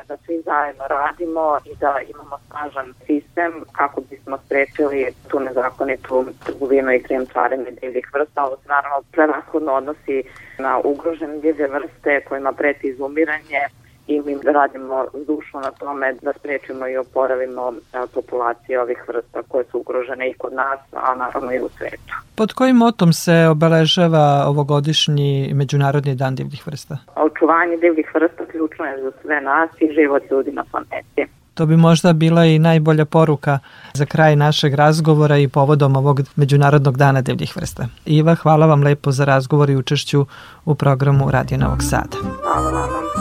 da svi zajedno radimo i da imamo snažan sistem kako bismo sprečili tu nezakonitu trgovinu i krijemčarenje divljih vrsta. Ovo se naravno prevashodno odnosi na ugrožene divlje vrste kojima preti izumiranje i mi radimo zdušno na tome da sprečimo i oporavimo populacije ovih vrsta koje su ugrožene i kod nas, a naravno i u svetu. Pod kojim motom se obeležava ovogodišnji Međunarodni dan divljih vrsta? Očuvanje divljih vrsta ključno je za sve nas i život ljudi na planeti. To bi možda bila i najbolja poruka za kraj našeg razgovora i povodom ovog Međunarodnog dana divljih vrsta. Iva, hvala vam lepo za razgovor i učešću u programu Radio Novog Sada. Hvala vam.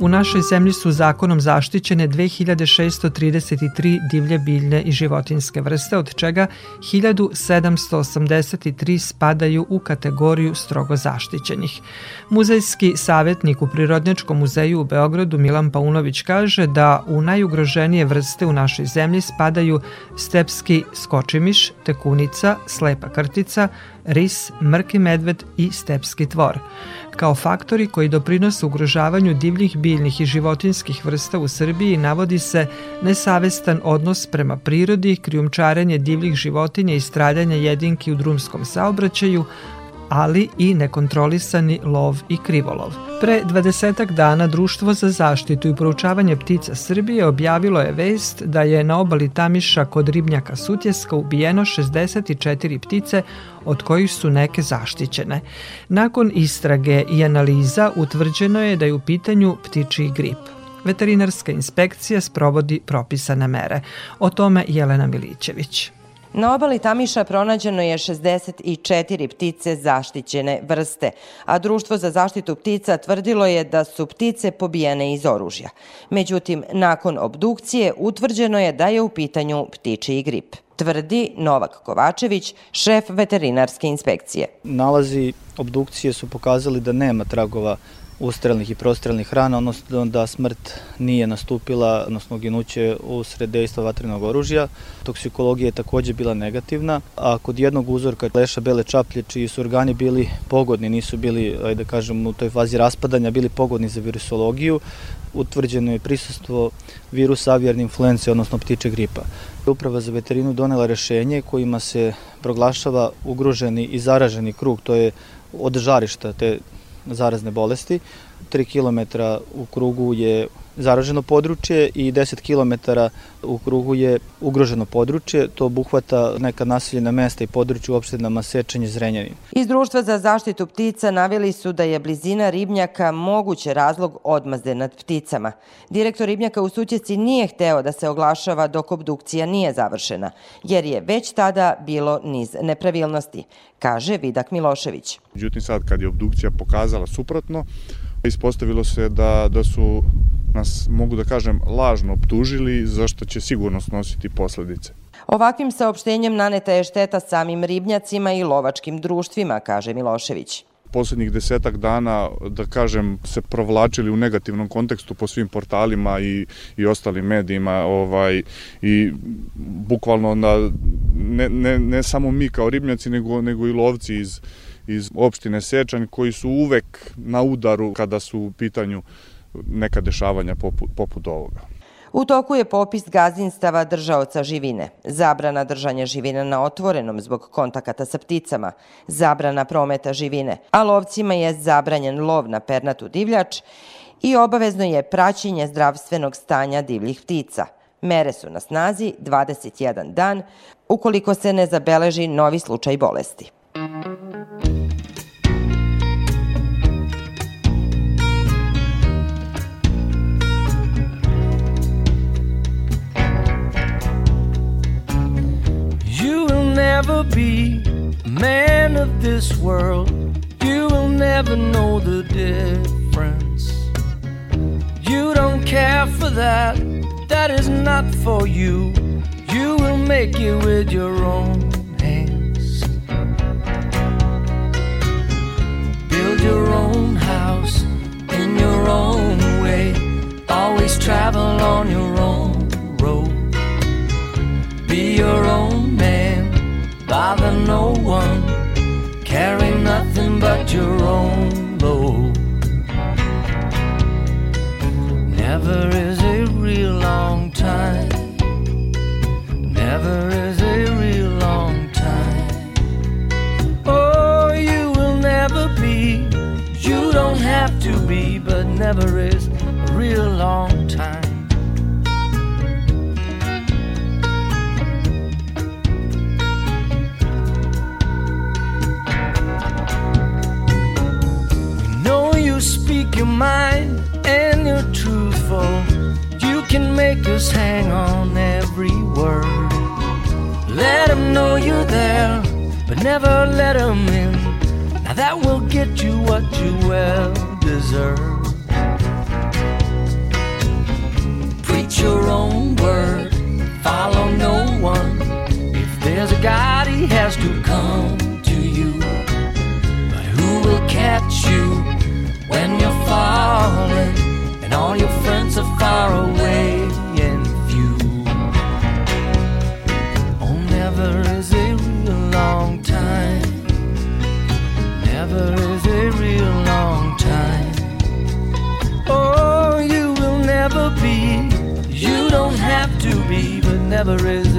U našoj zemlji su zakonom zaštićene 2633 divlje biljne i životinske vrste, od čega 1783 spadaju u kategoriju strogo zaštićenih. Muzejski savjetnik u Prirodnjačkom muzeju u Beogradu Milan Paunović kaže da u najugroženije vrste u našoj zemlji spadaju stepski skočimiš, tekunica, slepa krtica, ris, mrki medved i stepski tvor. Kao faktori koji doprinose ugrožavanju divljih biljnih i životinskih vrsta u Srbiji navodi se nesavestan odnos prema prirodi, krijumčarenje divljih životinja i stradanje jedinki u drumskom saobraćaju, ali i nekontrolisani lov i krivolov. Pre 20 dana Društvo za zaštitu i proučavanje ptica Srbije objavilo je vest da je na obali Tamiša kod ribnjaka Sutjeska ubijeno 64 ptice, od kojih su neke zaštićene. Nakon istrage i analiza utvrđeno je da je u pitanju ptičiji grip. Veterinarska inspekcija sprovodi propisane mere. O tome Jelena Milićević. Na obali Tamiša pronađeno je 64 ptice zaštićene vrste, a Društvo za zaštitu ptica tvrdilo je da su ptice pobijene iz oružja. Međutim, nakon obdukcije utvrđeno je da je u pitanju ptičiji grip tvrdi Novak Kovačević, šef veterinarske inspekcije. Nalazi obdukcije su pokazali da nema tragova ustrelnih i prostrelnih rana, odnosno da smrt nije nastupila, odnosno ginuće usred dejstva vatrenog oružja. Toksikologija je takođe bila negativna, a kod jednog uzorka leša bele čaplje, čiji su organi bili pogodni, nisu bili, da kažem, u toj fazi raspadanja, bili pogodni za virusologiju, utvrđeno je prisustvo virusa avijerne influence, odnosno ptiče gripa. Uprava za veterinu donela rešenje kojima se proglašava ugroženi i zaraženi krug, to je od žarišta te zarazne bolesti. 3 km u krugu je zaraženo područje i 10 km u krugu je ugroženo područje. To obuhvata neka naseljena mesta i područje u opštinama Sečanje Zrenjanin. Iz Društva za zaštitu ptica naveli su da je blizina ribnjaka moguće razlog odmazde nad pticama. Direktor ribnjaka u Sućeci nije hteo da se oglašava dok obdukcija nije završena, jer je već tada bilo niz nepravilnosti, kaže Vidak Milošević. Međutim, sad kad je obdukcija pokazala suprotno, ispostavilo se da, da su nas, mogu da kažem, lažno optužili, zašto će sigurno snositi posledice. Ovakvim saopštenjem naneta je šteta samim ribnjacima i lovačkim društvima, kaže Milošević poslednjih desetak dana, da kažem, se provlačili u negativnom kontekstu po svim portalima i, i ostalim medijima ovaj, i bukvalno na, ne, ne, ne samo mi kao ribnjaci, nego, nego i lovci iz, iz opštine Sečanj koji su uvek na udaru kada su u pitanju neka dešavanja poput, poput ovoga. U toku je popis gazdinstava držaoca živine, zabrana držanja živine na otvorenom zbog kontakata sa pticama, zabrana prometa živine, a lovcima je zabranjen lov na pernatu divljač i obavezno je praćenje zdravstvenog stanja divljih ptica. Mere su na snazi 21 dan ukoliko se ne zabeleži novi slučaj bolesti. Be man of this world. You will never know the difference. You don't care for that, that is not for you. You will make it with your own hands. Build your own house in your own way. Always travel on your own road. Be your own man bother no one, carry nothing but your own load. Never is a real long time, never is a real long time. Oh, you will never be, you don't have to be, but never is a real long time. Your mind and you're truthful. Oh. You can make us hang on every word. Let them know you're there, but never let them in. Now that will get you what you well deserve. Preach your own word, follow no one. If there's a God, he has to come to you. But who will catch you? Falling and all your friends are far away in view. Oh, never is a real long time. Never is a real long time. Oh, you will never be. You don't have to be, but never is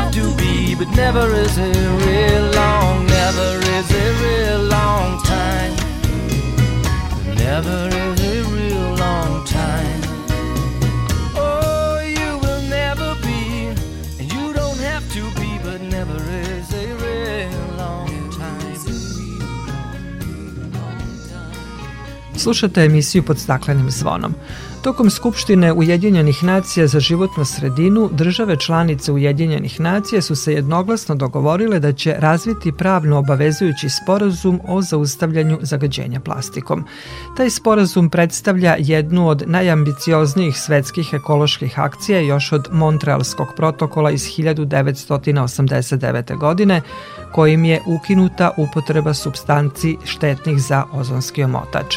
have to be, but never is a real long, never is real long time. Never is a real long time. Oh, you will never be, and you don't have to be, but never is a real long time. Slušate emisiju pod staklenim zvonom. Tokom Skupštine Ujedinjenih nacija za životnu sredinu, države članice Ujedinjenih nacija su se jednoglasno dogovorile da će razviti pravno obavezujući sporazum o zaustavljanju zagađenja plastikom. Taj sporazum predstavlja jednu od najambicioznijih svetskih ekoloških akcija još od Montrealskog protokola iz 1989. godine, kojim je ukinuta upotreba substanci štetnih za ozonski omotač.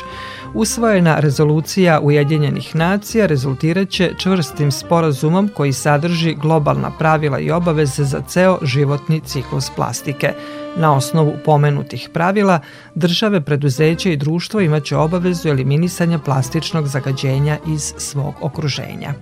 Usvojena rezolucija Ujedinjenih nacija rezultiraće čvrstim sporazumom koji sadrži globalna pravila i obaveze za ceo životni ciklus plastike. Na osnovu pomenutih pravila, države, preduzeća i društvo imaće obavezu eliminisanja plastičnog zagađenja iz svog okruženja.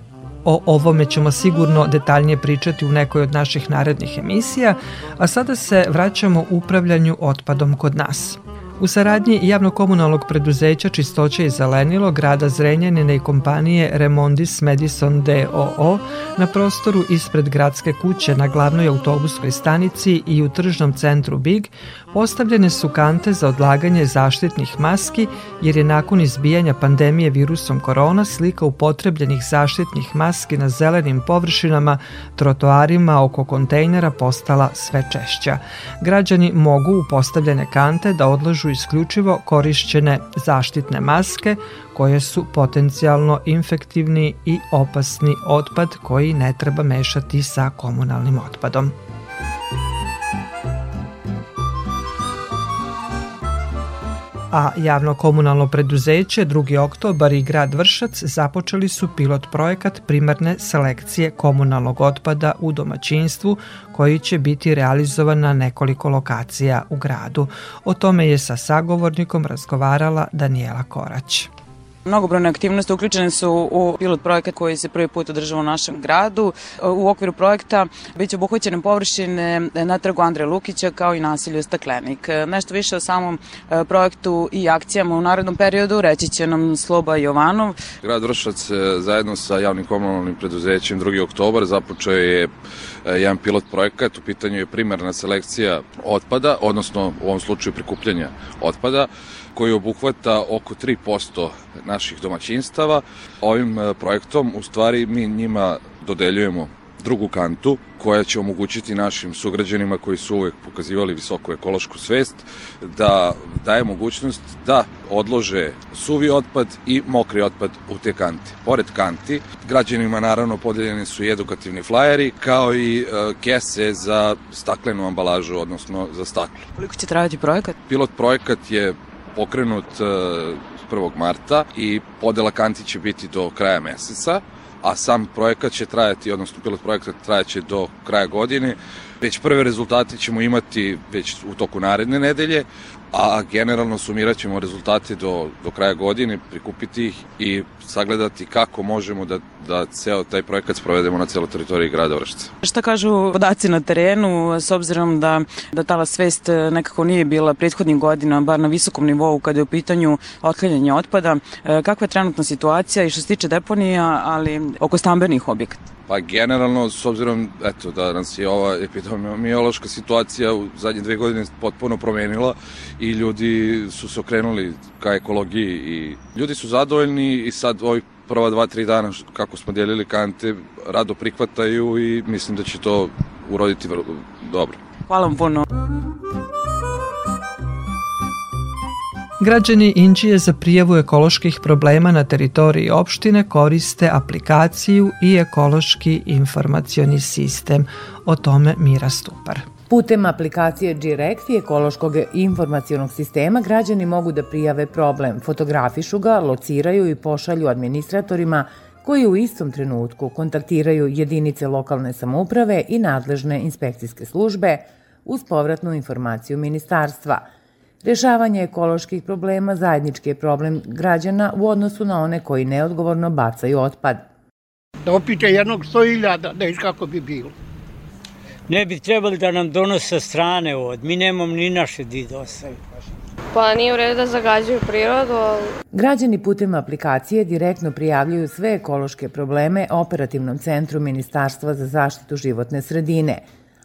O ovome ćemo sigurno detaljnije pričati u nekoj od naših narednih emisija, a sada se vraćamo upravljanju otpadom kod nas. U saradnji javno-komunalnog preduzeća Čistoće i zelenilo grada Zrenjanine i kompanije Remondis Madison DOO na prostoru ispred gradske kuće na glavnoj autobuskoj stanici i u tržnom centru Big postavljene su kante za odlaganje zaštitnih maski jer je nakon izbijanja pandemije virusom korona slika upotrebljenih zaštitnih maski na zelenim površinama, trotoarima oko kontejnera postala sve češća. Građani mogu u postavljene kante da odlažu isključivo korišćene zaštitne maske koje su potencijalno infektivni i opasni otpad koji ne treba mešati sa komunalnim otpadom. A javno-komunalno preduzeće 2. oktobar i grad Vršac započeli su pilot projekat primarne selekcije komunalnog otpada u domaćinstvu koji će biti realizovan na nekoliko lokacija u gradu. O tome je sa sagovornikom razgovarala Daniela Korać. Mnogobrojne aktivnosti uključene su u pilot projekat koji se prvi put održava u našem gradu. U okviru projekta biće obuhvaćene površine na trgu Andreja Lukića kao i nasilju Staklenik. Nešto više o samom e, projektu i akcijama u narednom periodu reći će nam Sloba Jovanov. Grad Vršac e, zajedno sa javnim komunalnim preduzećem 2. oktobar započeo je e, jedan pilot projekat, u pitanju je primarna selekcija otpada, odnosno u ovom slučaju prikupljanja otpada koji obuhvata oko 3% naših domaćinstava. Ovim e, projektom u stvari mi njima dodeljujemo drugu kantu koja će omogućiti našim sugrađanima koji su uvek pokazivali visoku ekološku svest da daje mogućnost da odlože suvi otpad i mokri otpad u te kante. Pored kanti, građanima naravno podeljeni su i edukativni flajeri kao i e, kese za staklenu ambalažu, odnosno za staklo. Koliko će trajati projekat? Pilot projekat je pokrenut 1. E, marta i podela kanti će biti do kraja meseca, a sam projekat će trajati, odnosno pilot projekat trajaće do kraja godine. Već prve rezultate ćemo imati već u toku naredne nedelje, a generalno sumirat ćemo rezultate do, do kraja godine, prikupiti ih i sagledati kako možemo da, da ceo taj projekat sprovedemo na celoj teritoriji grada Vršca. Šta kažu podaci na terenu, s obzirom da, da tala svest nekako nije bila prethodnih godina, bar na visokom nivou kada je u pitanju otklanjanja otpada, e, kakva je trenutna situacija i što se tiče deponija, ali oko stambenih objekata? Pa generalno, s obzirom eto, da nas je ova epidemiološka situacija u zadnje dve godine potpuno promenila i ljudi su se okrenuli ka ekologiji i ljudi su zadovoljni i sad ovih prva dva, tri dana kako smo dijelili kante rado prihvataju i mislim da će to uroditi vrlo dobro. Hvala vam puno. Građani Inđije za prijavu ekoloških problema na teritoriji opštine koriste aplikaciju i ekološki informacioni sistem. O tome Mira Stupar. Putem aplikacije Direct i ekološkog informacijonog sistema građani mogu da prijave problem, fotografišu ga, lociraju i pošalju administratorima koji u istom trenutku kontaktiraju jedinice lokalne samouprave i nadležne inspekcijske službe uz povratnu informaciju ministarstva – Rešavanje ekoloških problema zajednički je problem građana u odnosu na one koji neodgovorno bacaju otpad. Da jednog 100.000, da viš kako bi bilo. Ne bi trebali da nam donose strane od. Mi nemamo ni naše di dostaju. Pa nije u redu da zagađuju prirodu. Ali... Građani putem aplikacije direktno prijavljuju sve ekološke probleme Operativnom centru Ministarstva za zaštitu životne sredine,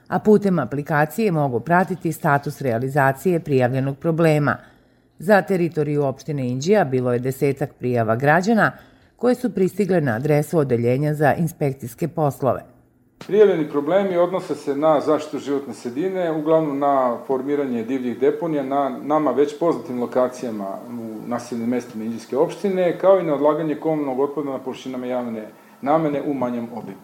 a putem aplikacije mogu pratiti status realizacije prijavljenog problema. Za teritoriju opštine Inđija bilo je desetak prijava građana koje su pristigle na adresu Odeljenja za inspekcijske poslove. Prijavljeni problemi odnose se na zaštitu životne sredine, uglavnom na formiranje divljih deponija na nama već poznatim lokacijama u naseljenim mestima Indijske opštine, kao i na odlaganje komunalnog otpada na površinama javne namene u manjem obimu.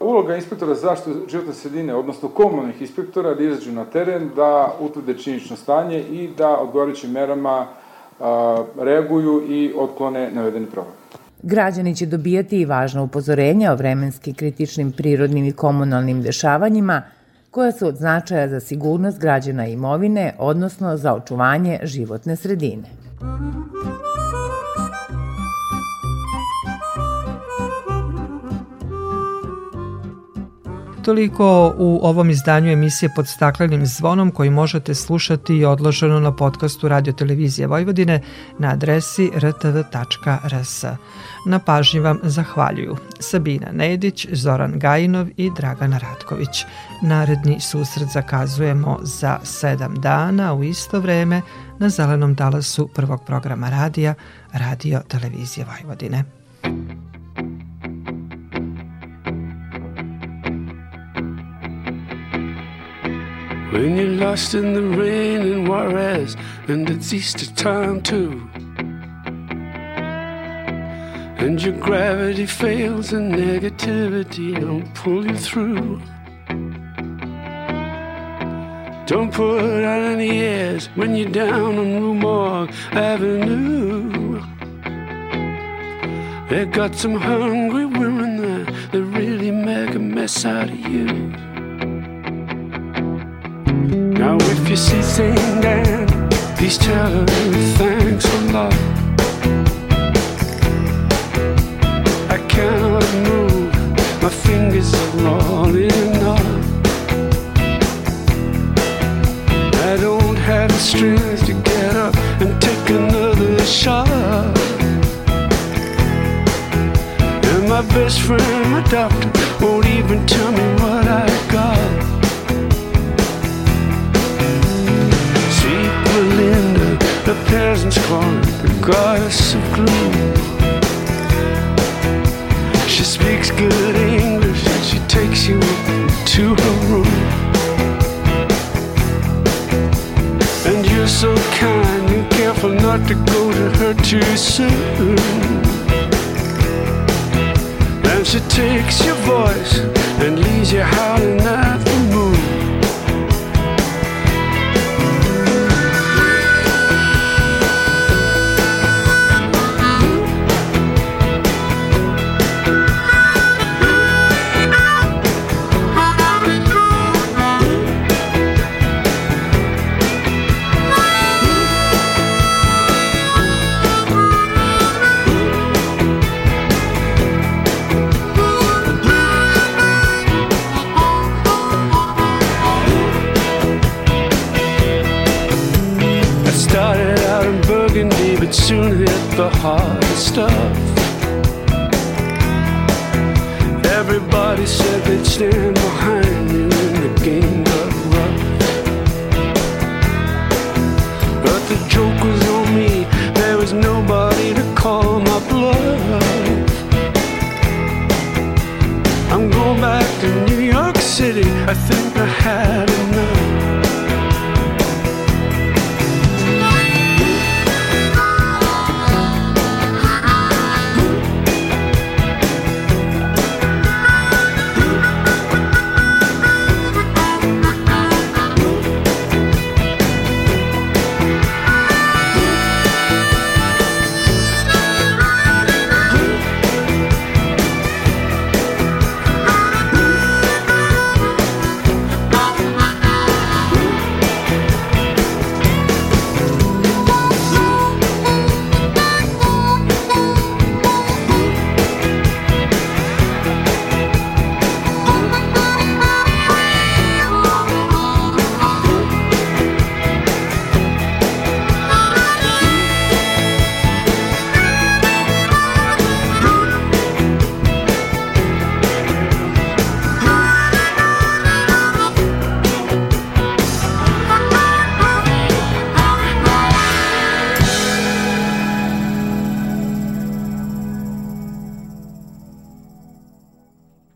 Uloga inspektora za zaštitu životne sredine, odnosno komunalnih inspektora, da izađu na teren, da utvrde činično stanje i da odgovarajućim merama a, reaguju i otklone navedeni problem. Građani će dobijati i važna upozorenja o vremenski kritičnim prirodnim i komunalnim dešavanjima, koja su od značaja za sigurnost građana imovine, odnosno za očuvanje životne sredine. Toliko u ovom izdanju emisije pod staklenim zvonom koji možete slušati i odloženo na podcastu Radio Televizije Vojvodine na adresi rtv.rs. Na pažnji vam zahvaljuju Sabina Nedić, Zoran Gajinov i Dragana Ratković. Naredni susret zakazujemo za sedam dana u isto vreme na zelenom talasu prvog programa radija Radio Televizije Vojvodine. When you're lost in the rain in Juarez, and it's Easter time too. And your gravity fails and negativity don't pull you through. Don't put out any airs when you're down on Rue Morgue Avenue. They got some hungry women there that really make a mess out of you. Now, if you see St. Dan, please tell her thanks a lot. I cannot move, my fingers are all knot. I don't have the strength to get up and take another shot. And my best friend, my doctor, won't even tell me what peasant's called the goddess of gloom. She speaks good English and she takes you to her room. And you're so kind and careful not to go to her too soon. And she takes your voice and leaves you howling at hard stuff. Everybody said they'd stand behind me when the game got rough. But the joke was on me, there was nobody to call my bluff. I'm going back to New York City, I think I had